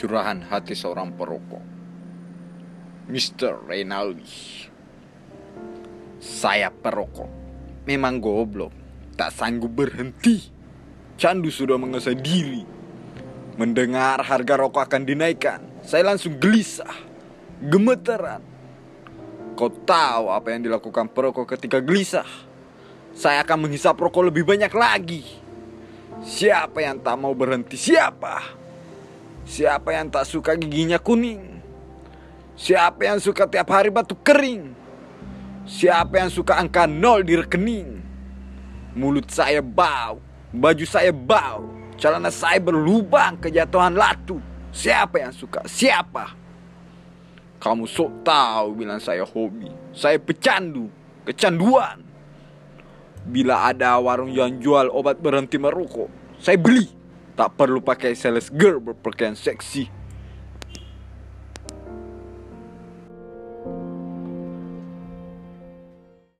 curahan hati seorang perokok. Mr. Reynaldi. Saya perokok. Memang goblok. Tak sanggup berhenti. Candu sudah mengesah diri. Mendengar harga rokok akan dinaikkan. Saya langsung gelisah. Gemeteran. Kau tahu apa yang dilakukan perokok ketika gelisah? Saya akan menghisap rokok lebih banyak lagi. Siapa yang tak mau berhenti? Siapa? Siapa yang tak suka giginya kuning? Siapa yang suka tiap hari batuk kering? Siapa yang suka angka nol di rekening? Mulut saya bau, baju saya bau, celana saya berlubang kejatuhan latu. Siapa yang suka? Siapa? Kamu sok tahu bilang saya hobi. Saya pecandu, kecanduan. Bila ada warung yang jual obat berhenti merokok, saya beli. Tak perlu pakai sales girl berpakaian seksi.